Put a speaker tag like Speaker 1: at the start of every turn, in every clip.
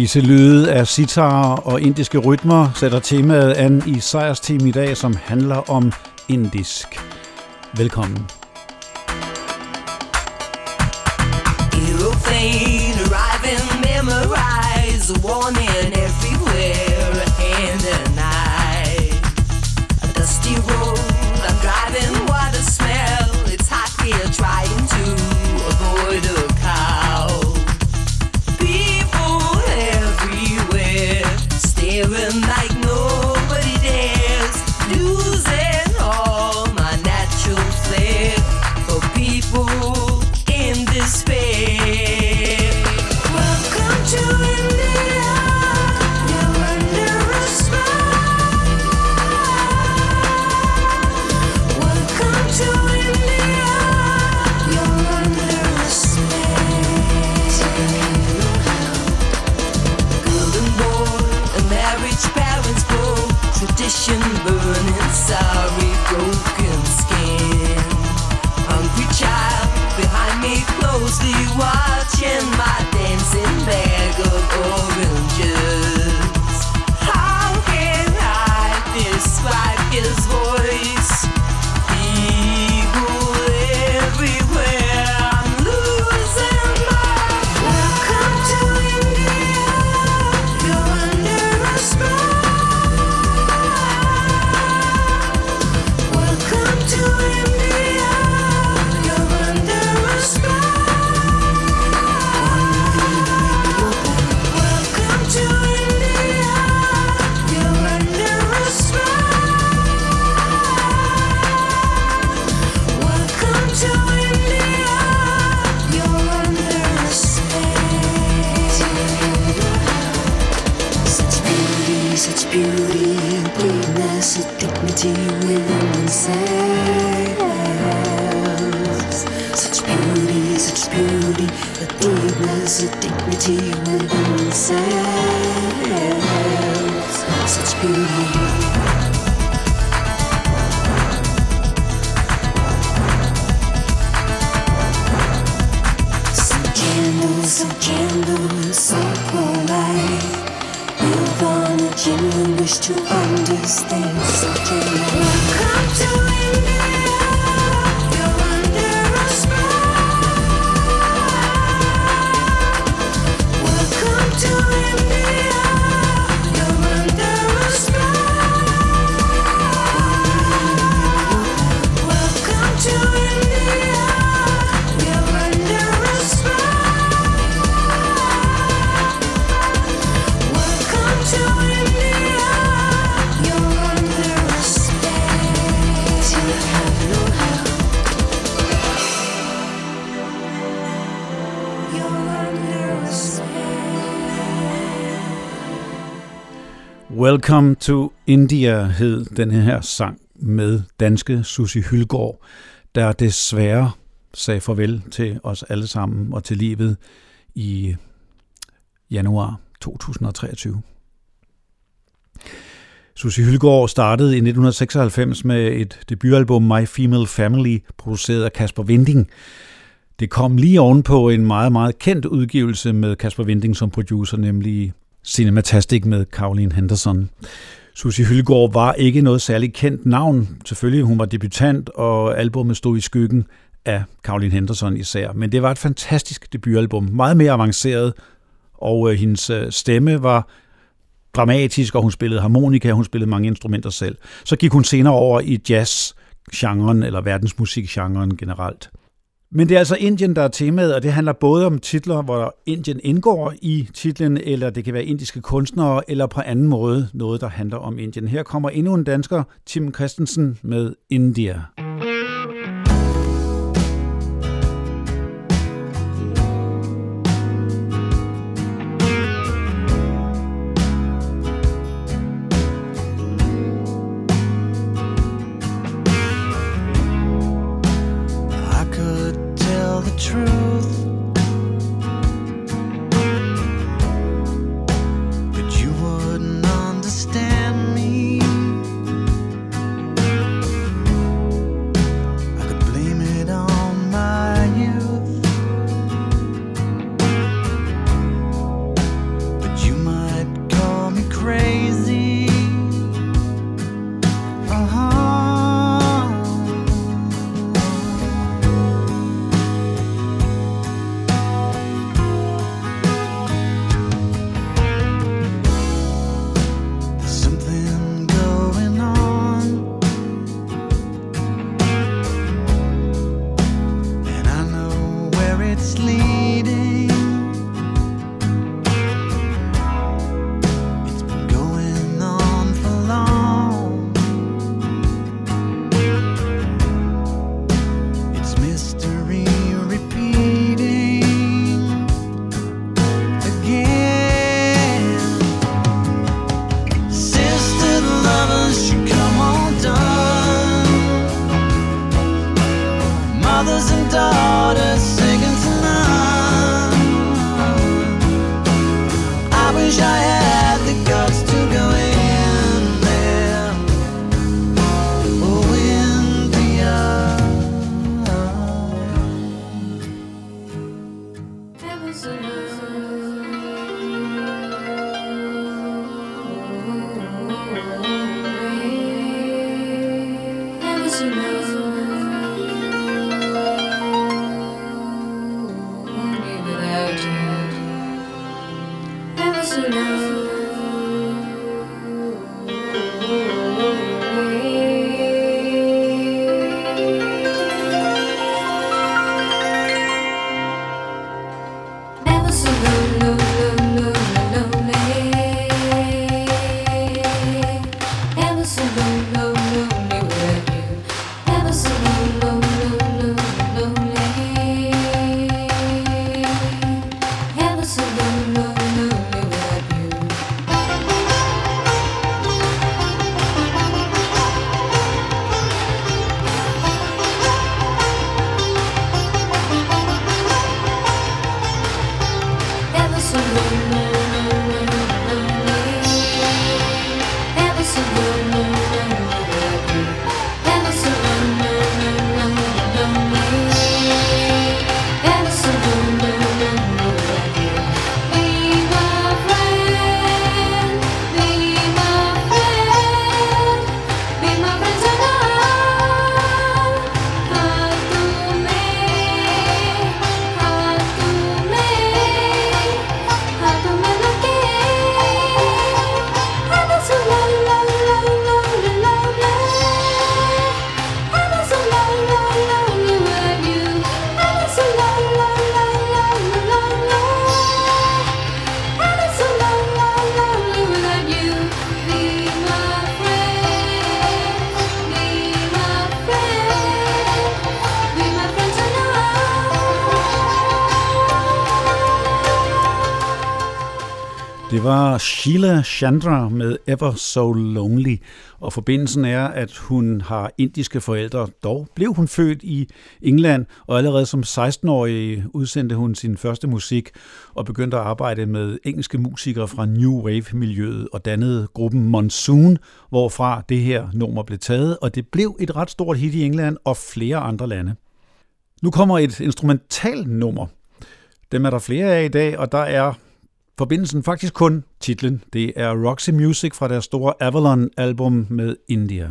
Speaker 1: Disse lyde af sitar og indiske rytmer sætter temaet an i sejrsteam i dag, som handler om indisk. Velkommen. Aeroplane arriving, memorize, warning Welcome to India hed den her sang med danske Susi Hylgaard, der desværre sagde farvel til os alle sammen og til livet i januar 2023. Susie Hylgaard startede i 1996 med et debutalbum My Female Family, produceret af Kasper Vinding. Det kom lige ovenpå en meget, meget kendt udgivelse med Kasper Vinding som producer, nemlig Cinematastic med Caroline Henderson. Susie Hylgaard var ikke noget særligt kendt navn. Selvfølgelig, hun var debutant, og albumet stod i skyggen af Caroline Henderson især. Men det var et fantastisk debutalbum. Meget mere avanceret, og øh, hendes øh, stemme var dramatisk, og hun spillede harmonika, hun spillede mange instrumenter selv. Så gik hun senere over i jazz-genren, eller verdensmusikgenren generelt. Men det er altså Indien, der er temaet, og det handler både om titler, hvor Indien indgår i titlen, eller det kan være indiske kunstnere, eller på anden måde noget, der handler om Indien. Her kommer endnu en dansker, Tim Christensen med India. Sheila Chandra med Ever So Lonely, og forbindelsen er, at hun har indiske forældre. Dog blev hun født i England, og allerede som 16-årig udsendte hun sin første musik og begyndte at arbejde med engelske musikere fra New Wave-miljøet og dannede gruppen Monsoon, hvorfra det her nummer blev taget, og det blev et ret stort hit i England og flere andre lande. Nu kommer et instrumental nummer. Dem er der flere af i dag, og der er forbindelsen faktisk kun titlen. Det er Roxy Music fra deres store Avalon-album med India.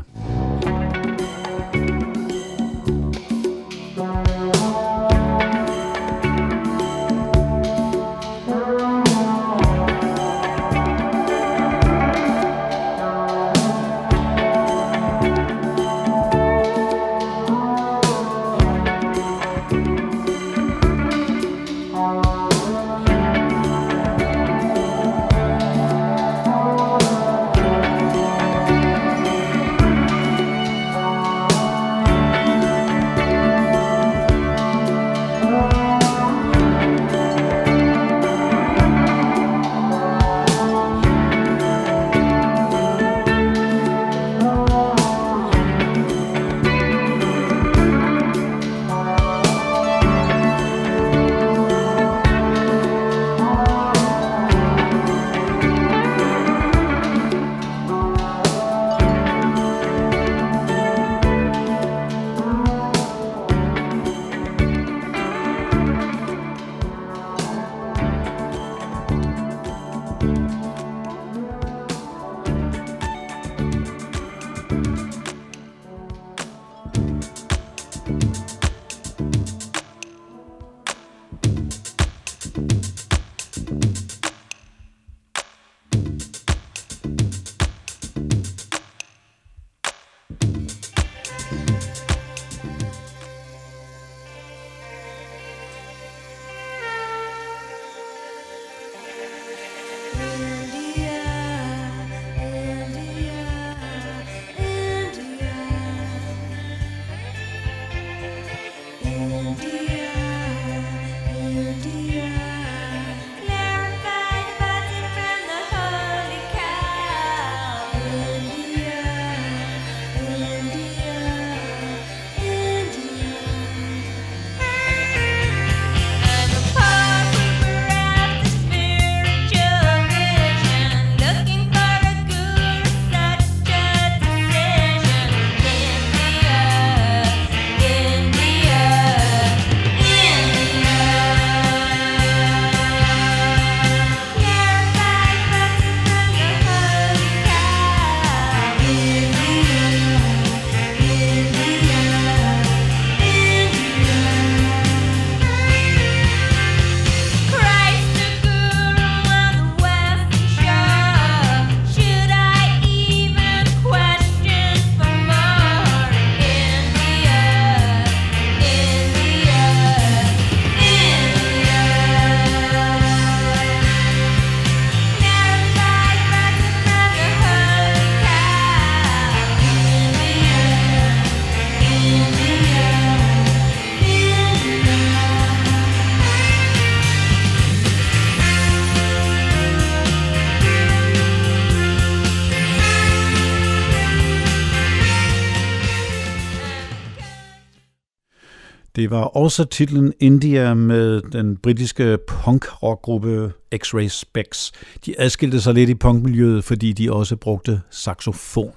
Speaker 1: Det var også titlen India med den britiske punk-rockgruppe X-Ray Specs. De adskilte sig lidt i punkmiljøet, fordi de også brugte saxofon.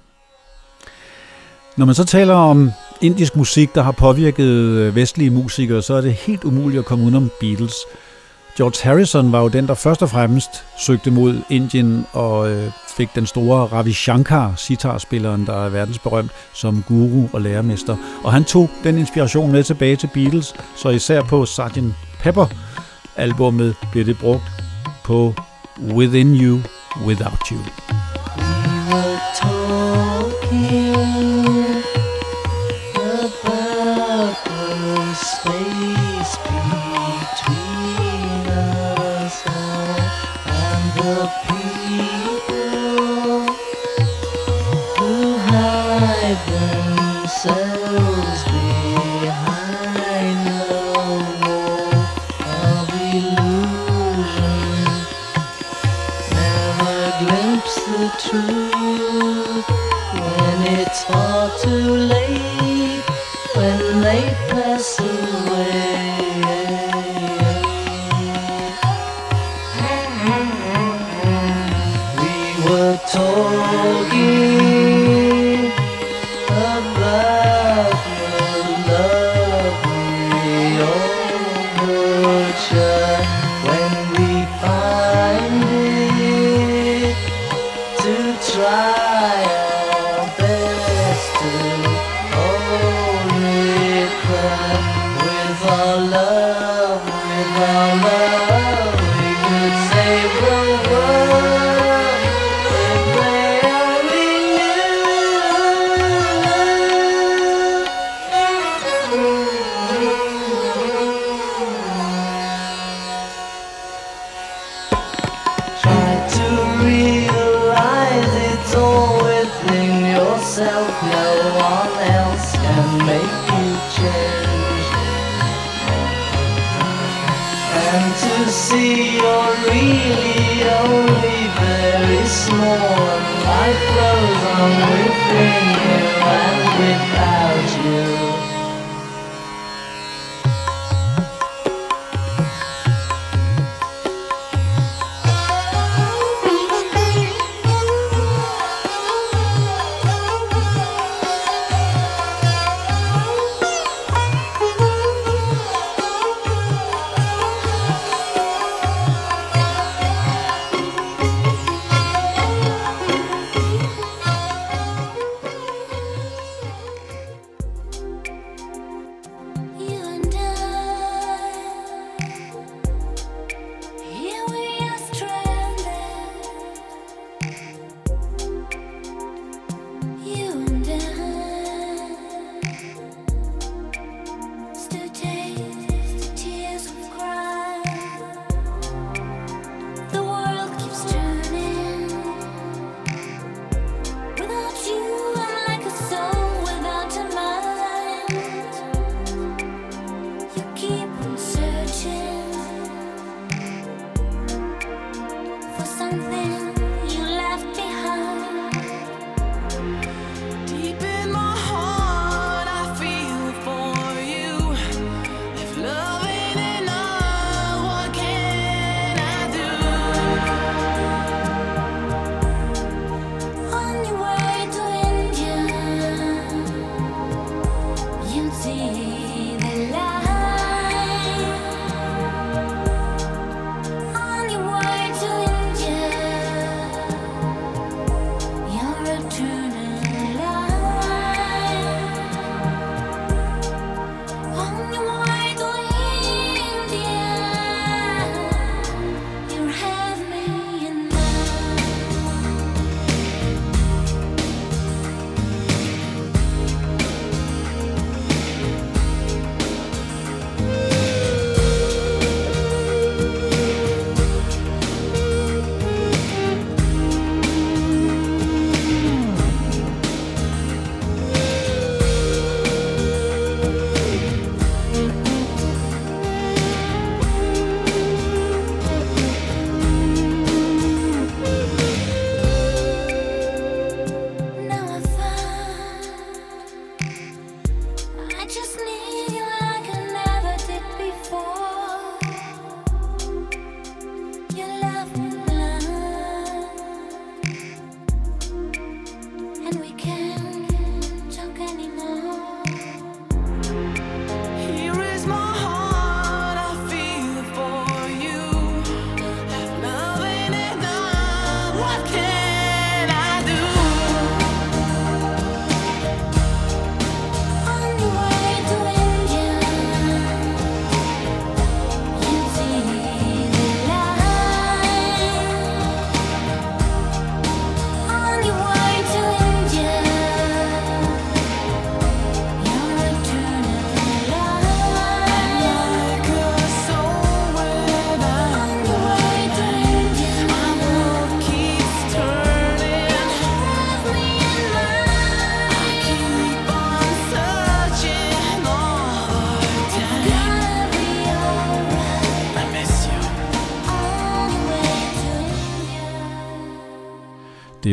Speaker 1: Når man så taler om indisk musik, der har påvirket øh, vestlige musikere, så er det helt umuligt at komme udenom Beatles. George Harrison var jo den, der først og fremmest søgte mod Indien og øh, fik den store Ravi Shankar, sitarspilleren, der er verdensberømt, som guru og lærermester. Og han tog den inspiration med tilbage til Beatles, så især på Sgt. Pepper albummet blev det brugt på Within You, Without You.
Speaker 2: We were talking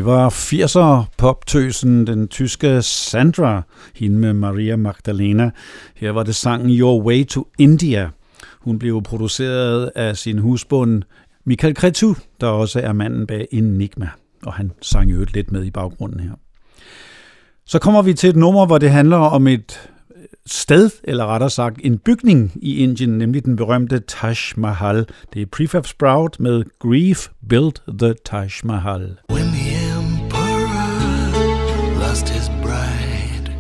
Speaker 1: var 80'er poptøsen, den tyske Sandra, hende med Maria Magdalena. Her var det sangen Your Way to India. Hun blev produceret af sin husbund Michael Cretu, der også er manden bag Enigma, og han sang jo lidt med i baggrunden her. Så kommer vi til et nummer, hvor det handler om et sted, eller rettere sagt en bygning i Indien, nemlig den berømte Taj Mahal. Det er Prefab Sprout med Grief Built the Taj Mahal.
Speaker 3: When he lost his bride,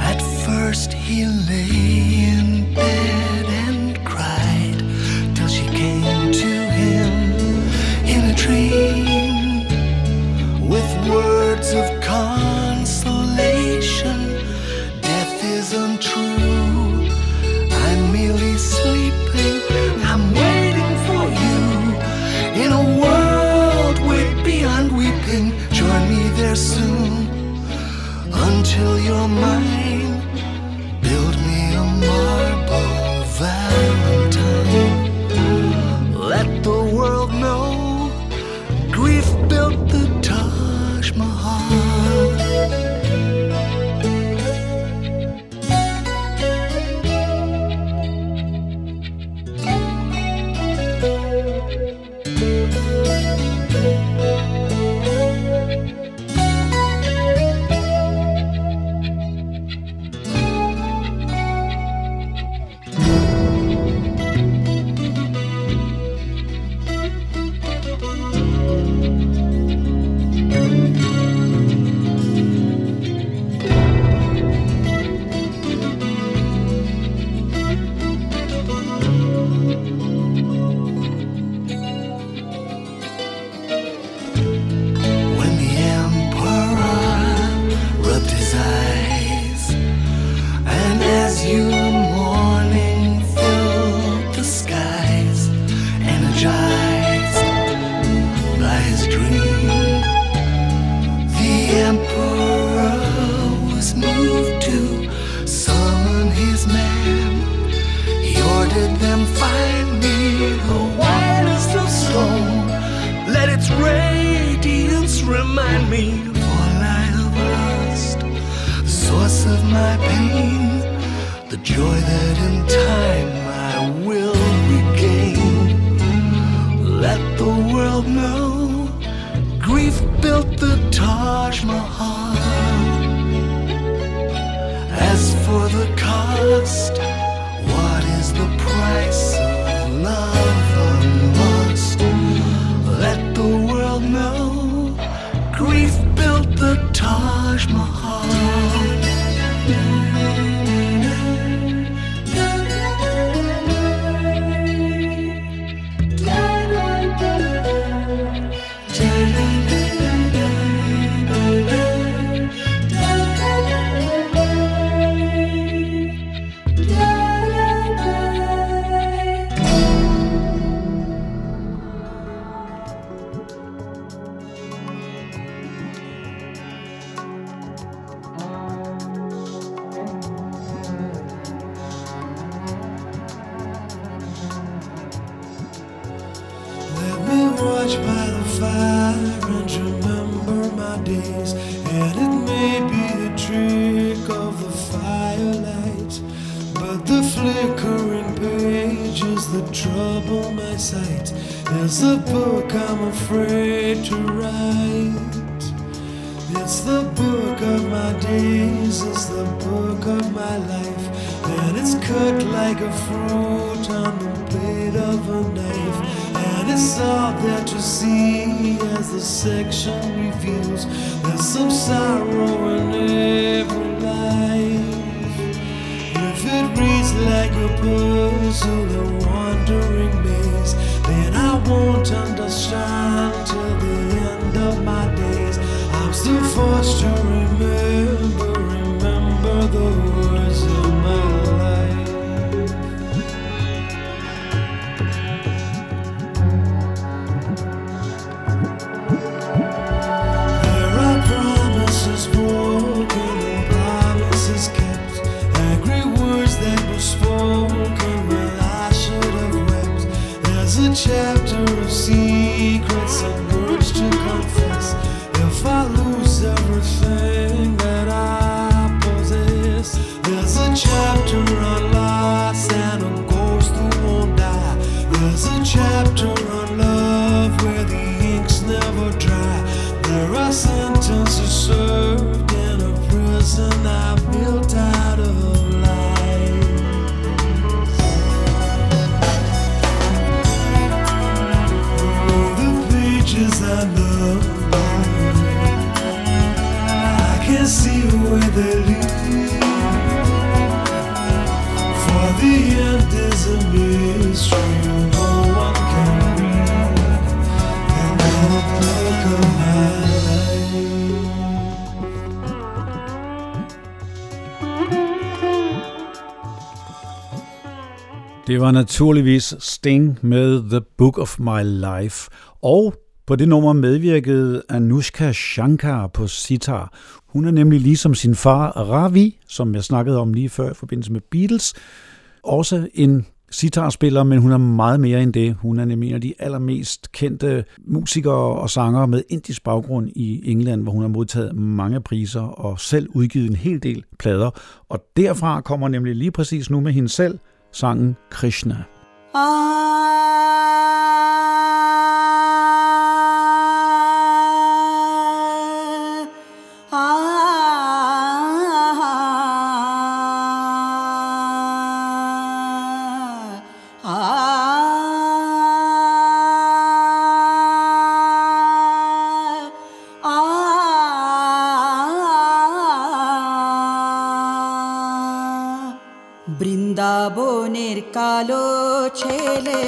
Speaker 3: at first he lay in bed and cried till she came to him in a dream with words of consolation. Until you're mine. The
Speaker 4: book of my days, it's the book of my life, and it's cut like a fruit on the blade of a knife, and it's all there to see as the section reveals. There's some sorrow in every life. If it reads like a puzzle, a wandering maze, then I won't understand till the end of my days. Still forced to remember, remember the
Speaker 1: Det var naturligvis Sting med The Book of My Life. Og på det nummer medvirkede Anushka Shankar på sitar. Hun er nemlig ligesom sin far Ravi, som jeg snakkede om lige før i forbindelse med Beatles, også en sitarspiller, men hun er meget mere end det. Hun er nemlig en af de allermest kendte musikere og sangere med indisk baggrund i England, hvor hun har modtaget mange priser og selv udgivet en hel del plader. Og derfra kommer nemlig lige præcis nu med hende selv sangen Krishna.
Speaker 5: Ah. ছেলে,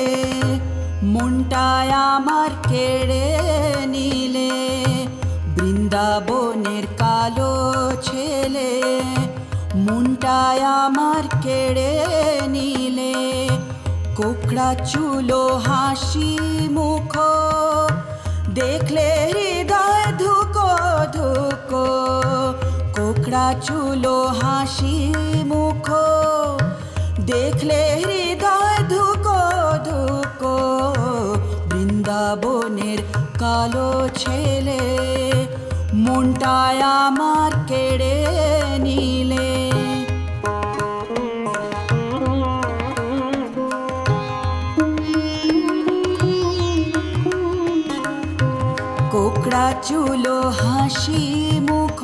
Speaker 5: মনটায় আমার কেড়ে নিলে। বৃন্দাবনের কালো ছেলে, মনটায় আমার কেড়ে নিলে। কোকড়া চুলো, হাসি মুখ, দেখলে হৃদয় ধুকো ধুকো। কোকড়া চুলো, হাসি মুখ, দেখলে হৃদয় কালো ছেলে মনটায় আমার কেড়ে নিলে। কোকড়া চুলো হাসি মুখ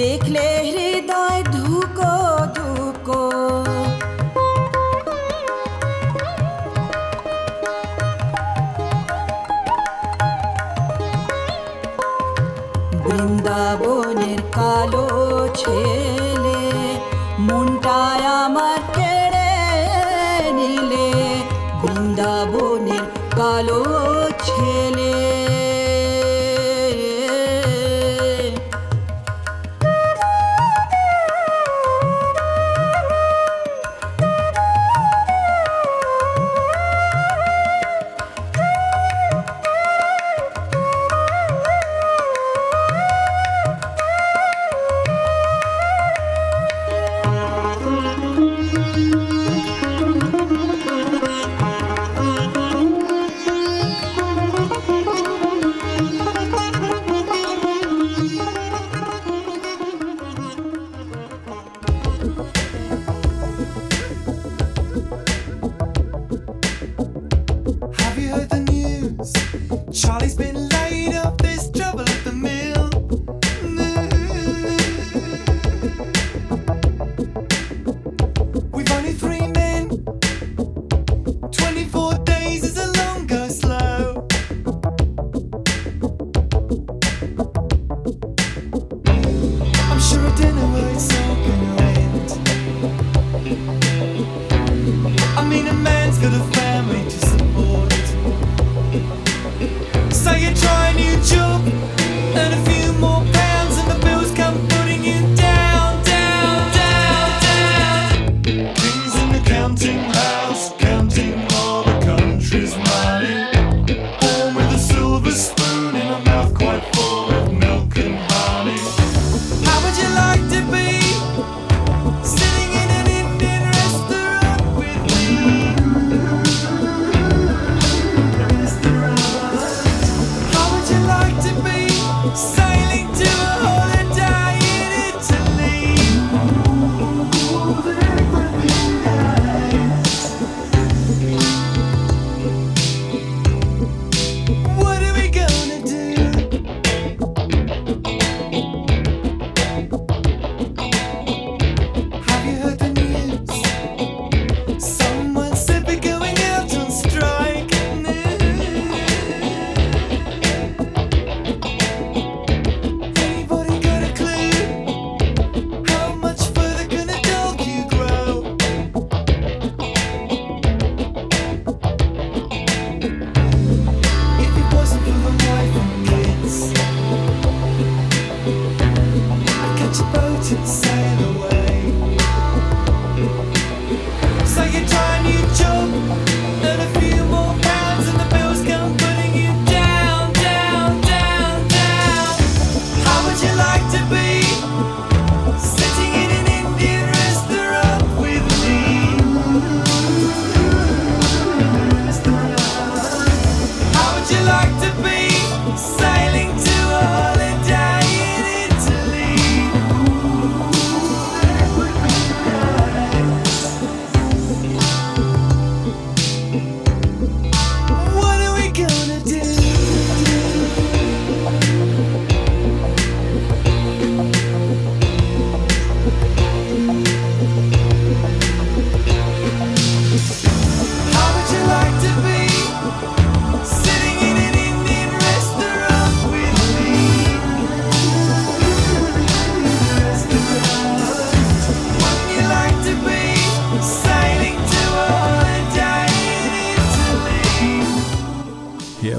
Speaker 5: দেখলে হৃদয় ধুকো ধুকো।
Speaker 6: 起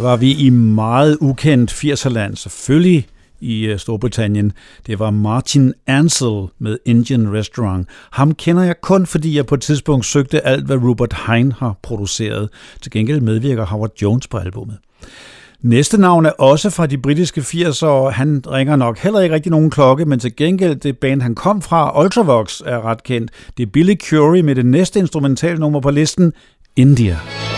Speaker 6: var vi i meget ukendt 80'erland, selvfølgelig i øh, Storbritannien. Det var Martin Ansel med Indian Restaurant. Ham kender jeg kun, fordi jeg på et tidspunkt søgte alt, hvad Rupert Hine har produceret. Til gengæld medvirker Howard Jones på albummet. Næste navn er også fra de britiske 80'er, og han ringer nok heller ikke rigtig nogen klokke, men til gengæld det band, han kom fra, Ultravox, er ret kendt. Det er Billy Curry med det næste instrumentalnummer på listen, India.
Speaker 7: India.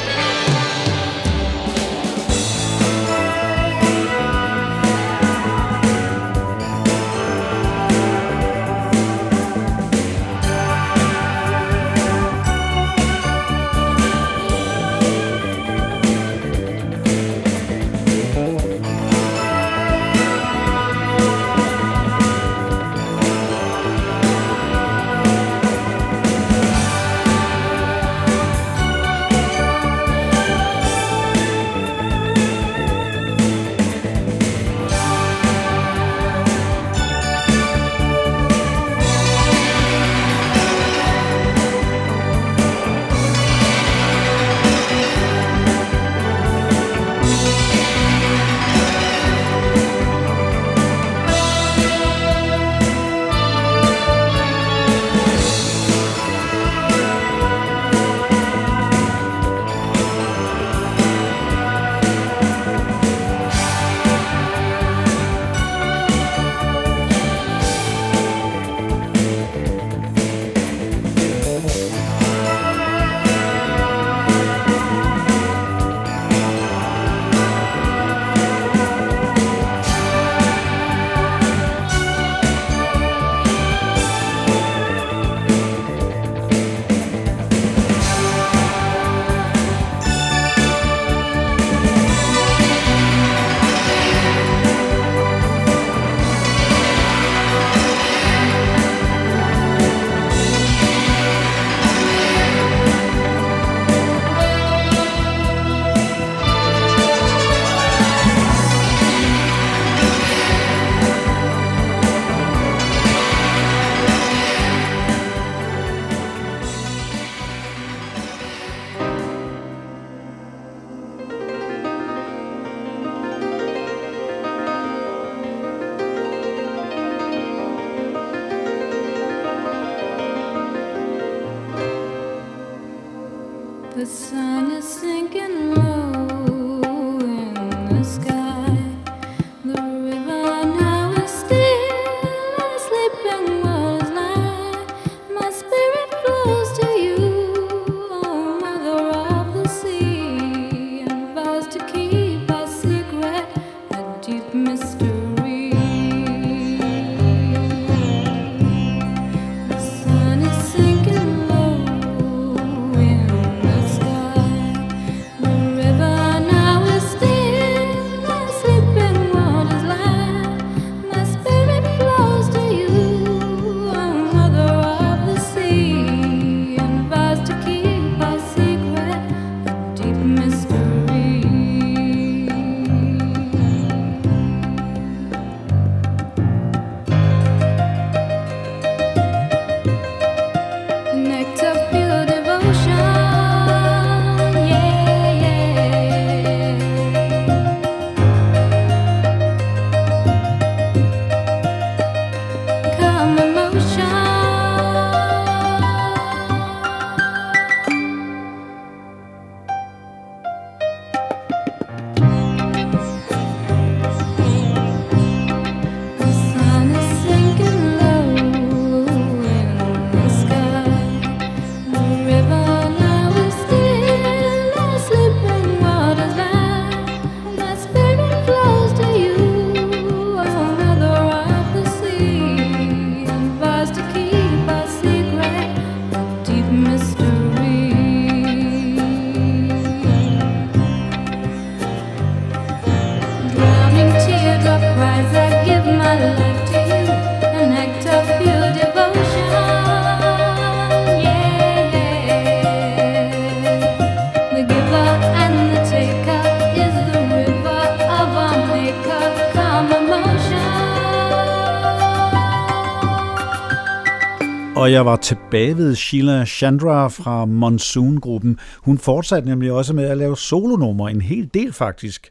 Speaker 7: Jeg var tilbage ved Sheila Chandra fra Monsoon-gruppen. Hun fortsatte nemlig også med at lave solonummer, en hel del faktisk.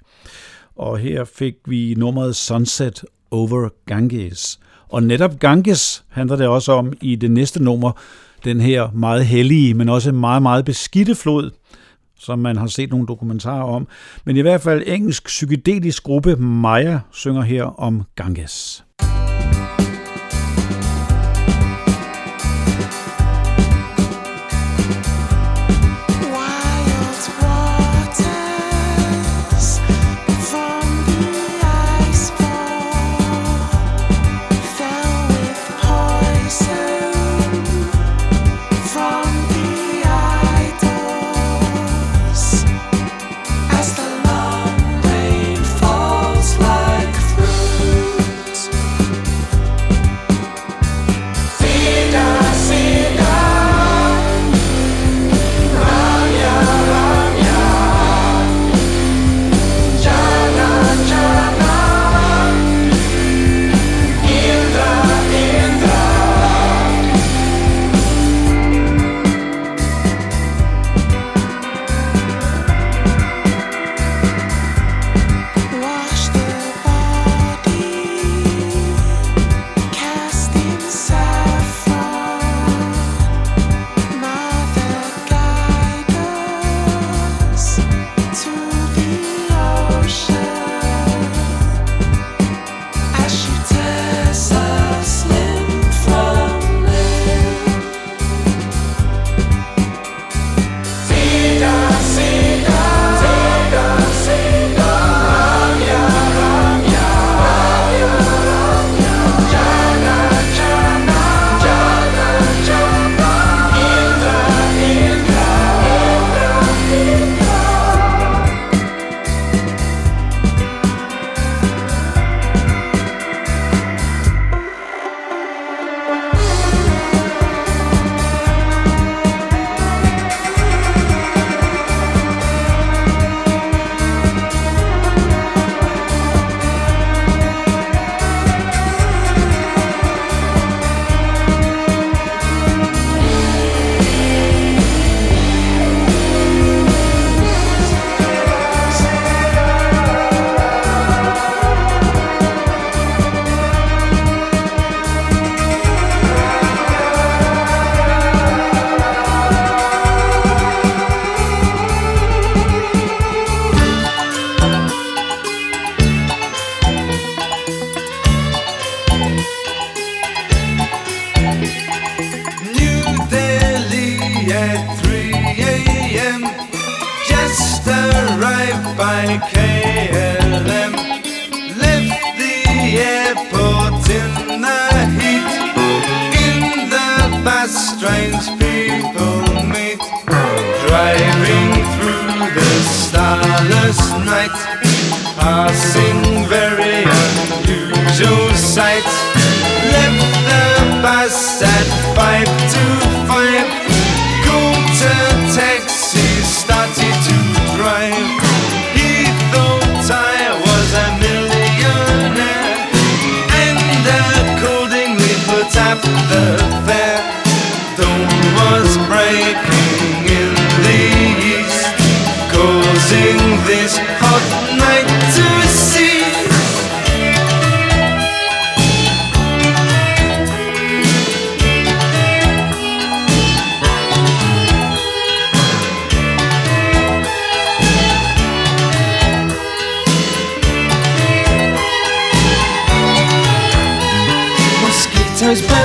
Speaker 7: Og her fik vi nummeret Sunset Over Ganges. Og netop Ganges handler det også om i det næste nummer, den her meget hellige, men også meget, meget beskidte flod, som man har set nogle dokumentarer om. Men i hvert fald engelsk psykedelisk gruppe Maya synger her om Ganges.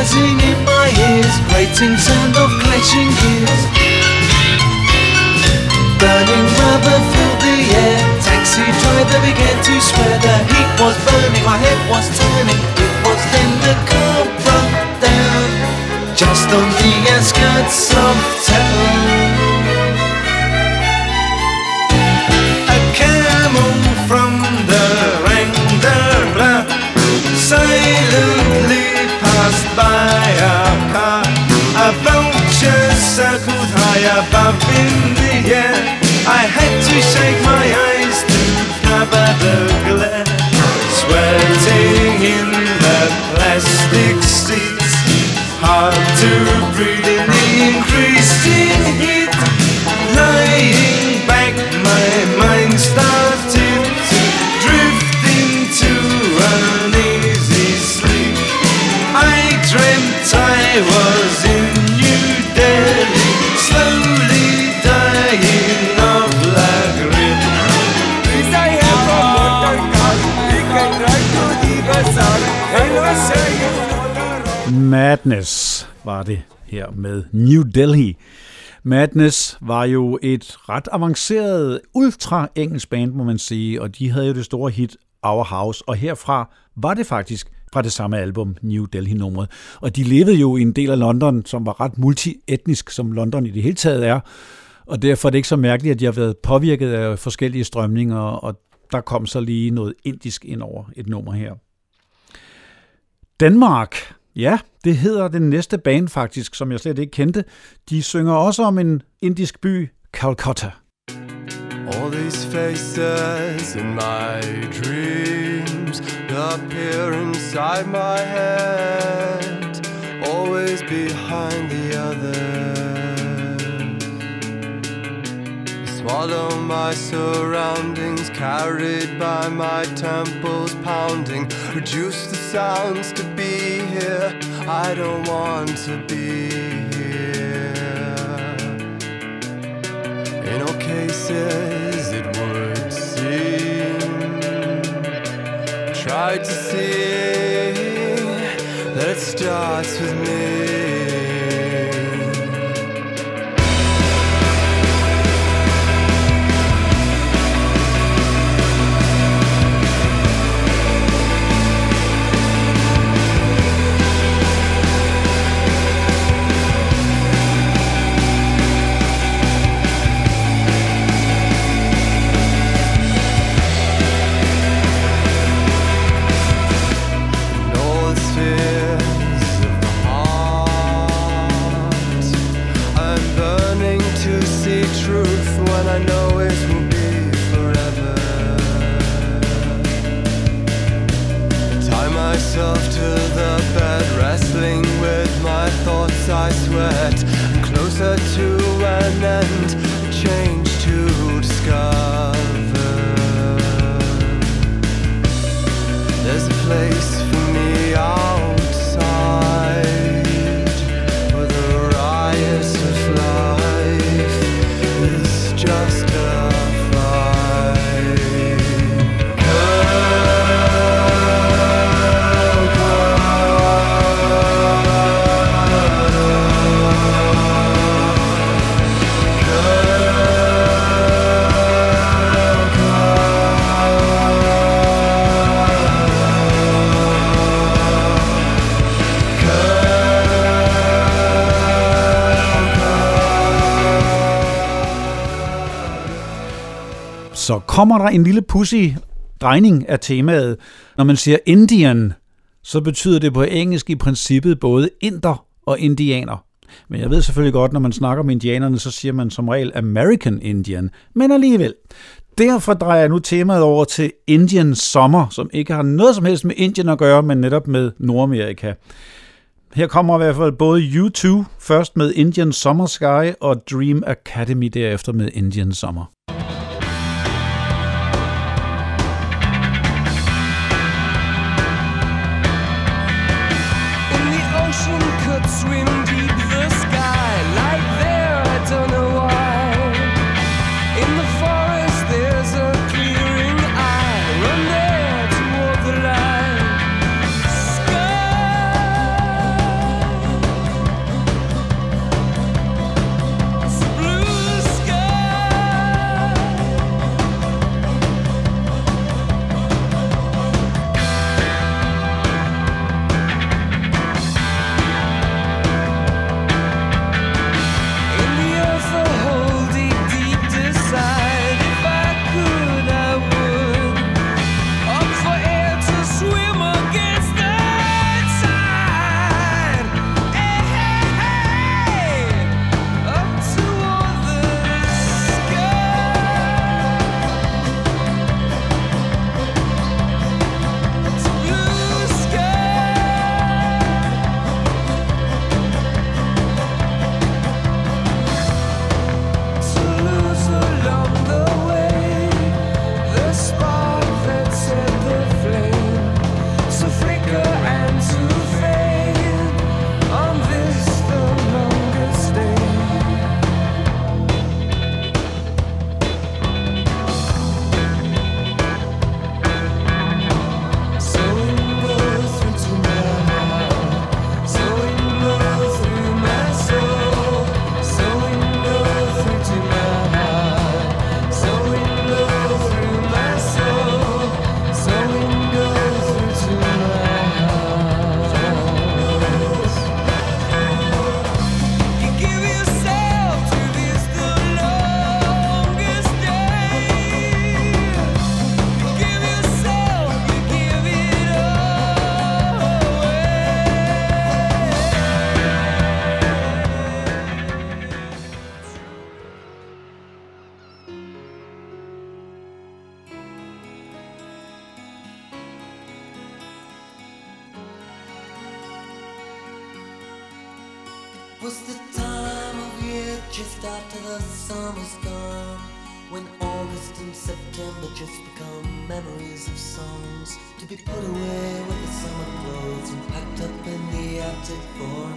Speaker 8: Buzzing in my ears, grating sound of clashing gears. Burning rubber filled the air. Taxi driver began to swear the heat was burning, my head was turning. It was then the car broke down, just on the outskirts of town. High above in the air. I had to shake my eyes to cover the glare. Sweating in the plastic seats, hard to breathe in the increasing heat. Lying back,
Speaker 1: Madness var det her med New Delhi. Madness var jo et ret avanceret, ultra-engelsk band, må man sige, og de havde jo det store hit Our House, og herfra var det faktisk fra det samme album, New Delhi-nummeret. Og de levede jo i en del af London, som var ret multietnisk, som London i det hele taget er, og derfor er det ikke så mærkeligt, at de har været påvirket af forskellige strømninger, og der kom så lige noget indisk ind over et nummer her. Danmark, ja, det hedder den næste band faktisk, som jeg slet ikke kendte. De synger også om en indisk by, Calcutta.
Speaker 4: All these faces in my dreams appear inside my head, always behind the others. Swallow my surroundings, carried by my temples pounding. Reduce the sounds to be here. I don't want to be here. In all cases, it would seem. Try to see that it starts with me. Thoughts. I sweat closer to an end, change to discover. There's a place
Speaker 1: kommer der en lille pussy drejning af temaet. Når man siger Indian, så betyder det på engelsk i princippet både inder og indianer. Men jeg ved selvfølgelig godt, når man snakker om indianerne, så siger man som regel American Indian. Men alligevel. Derfor drejer jeg nu temaet over til Indian Sommer, som ikke har noget som helst med Indien at gøre, men netop med Nordamerika. Her kommer i hvert fald både U2 først med Indian Summer Sky og Dream Academy derefter med Indian Summer. wanted for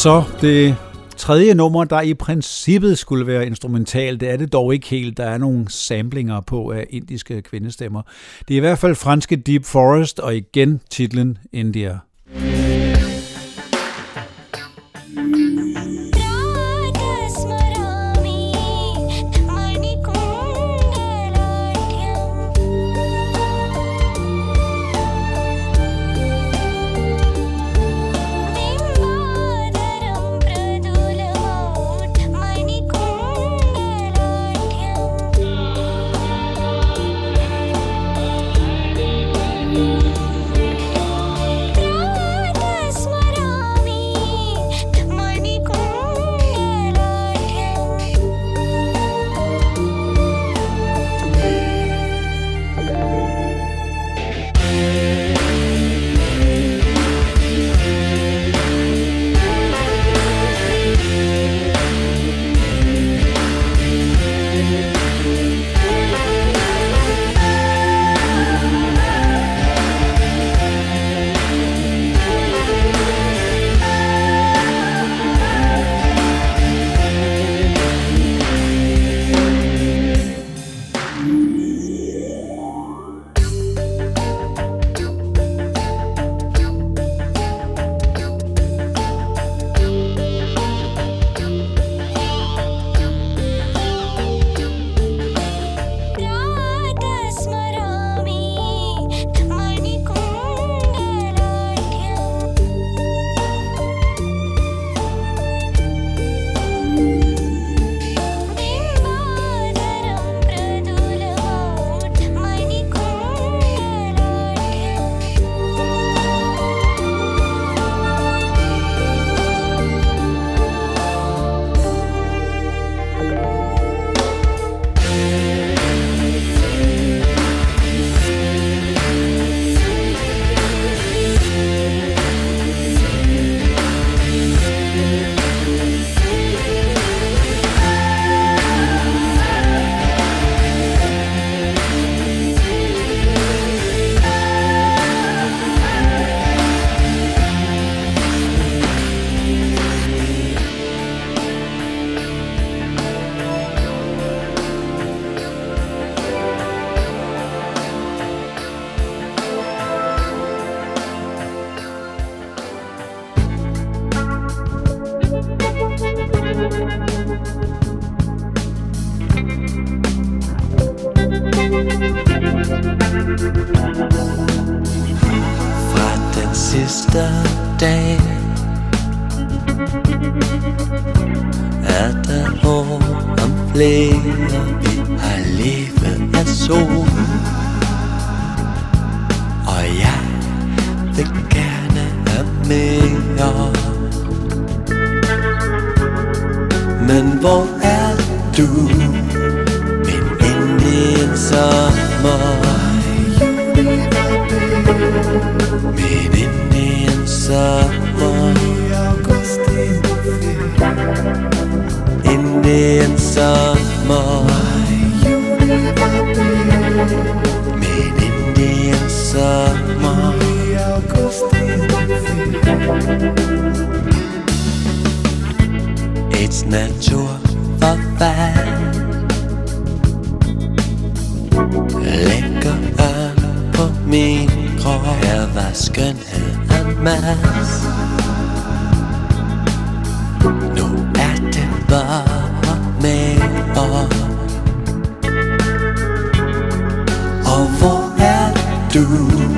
Speaker 9: så det tredje nummer, der i princippet skulle være instrumental. Det er det dog ikke helt. Der er nogle samplinger på af indiske kvindestemmer. Det er i hvert fald franske Deep Forest, og igen titlen India.
Speaker 3: Yeah. Flere har levet af sol Og jeg vil gerne have mere. Men hvor er du, min Indian sommer Min Indian sommer Indian summer It's naturforfald Lægger an på min krop. Her var skønhed en mas Nu er det bare med år Og hvor er du?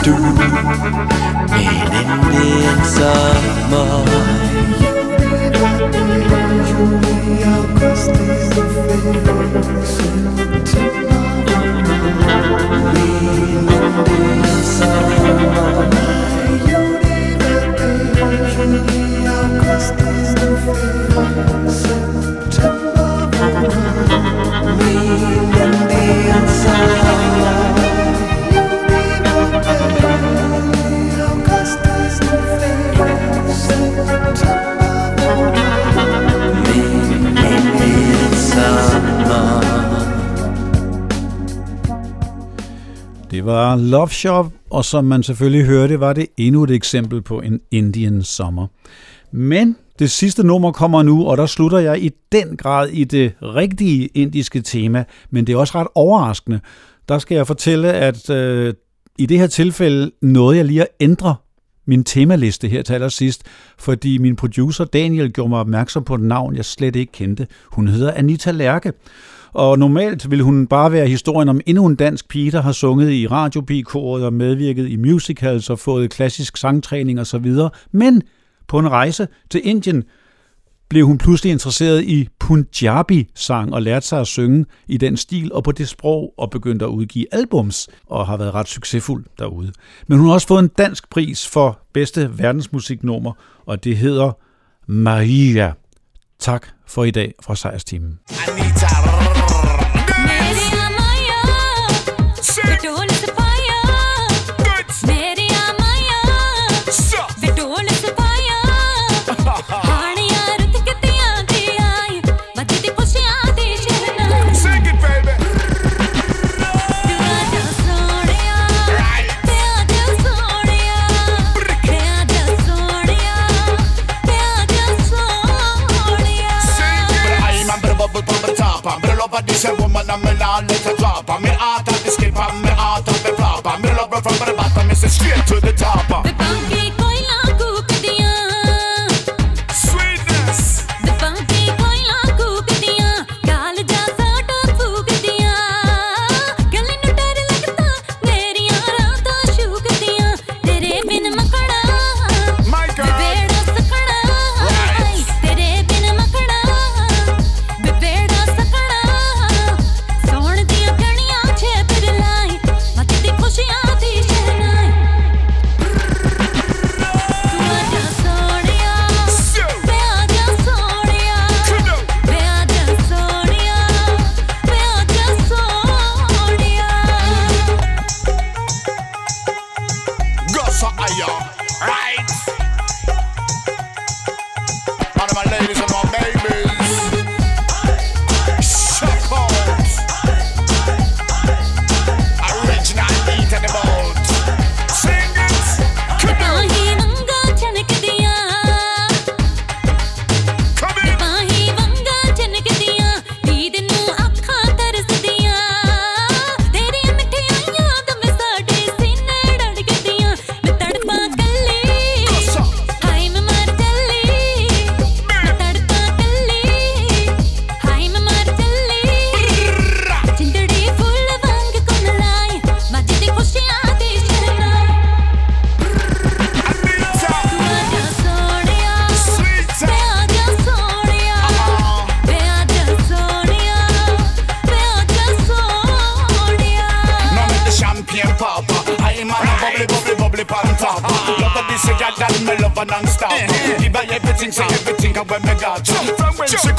Speaker 3: Er du Min Indian sommer Indian
Speaker 1: var Love Shop, og som man selvfølgelig hørte, var det endnu et eksempel på en Indian sommer. Men det sidste nummer kommer nu, og der slutter jeg i den grad i det rigtige indiske tema, men det er også ret overraskende. Der skal jeg fortælle, at øh, i det her tilfælde nåede jeg lige at ændre min temaliste her til allersidst, fordi min producer Daniel gjorde mig opmærksom på et navn, jeg slet ikke kendte. Hun hedder Anita Lærke. Og normalt vil hun bare være historien om endnu en dansk pige, der har sunget i radiopikoret og medvirket i musicals og fået klassisk sangtræning osv. Men på en rejse til Indien blev hun pludselig interesseret i Punjabi-sang og lærte sig at synge i den stil og på det sprog og begyndte at udgive albums og har været ret succesfuld derude. Men hun har også fået en dansk pris for bedste verdensmusiknummer, og det hedder Maria. Tak for i dag fra Sejrsteamen.
Speaker 9: मेरी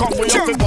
Speaker 9: come, we have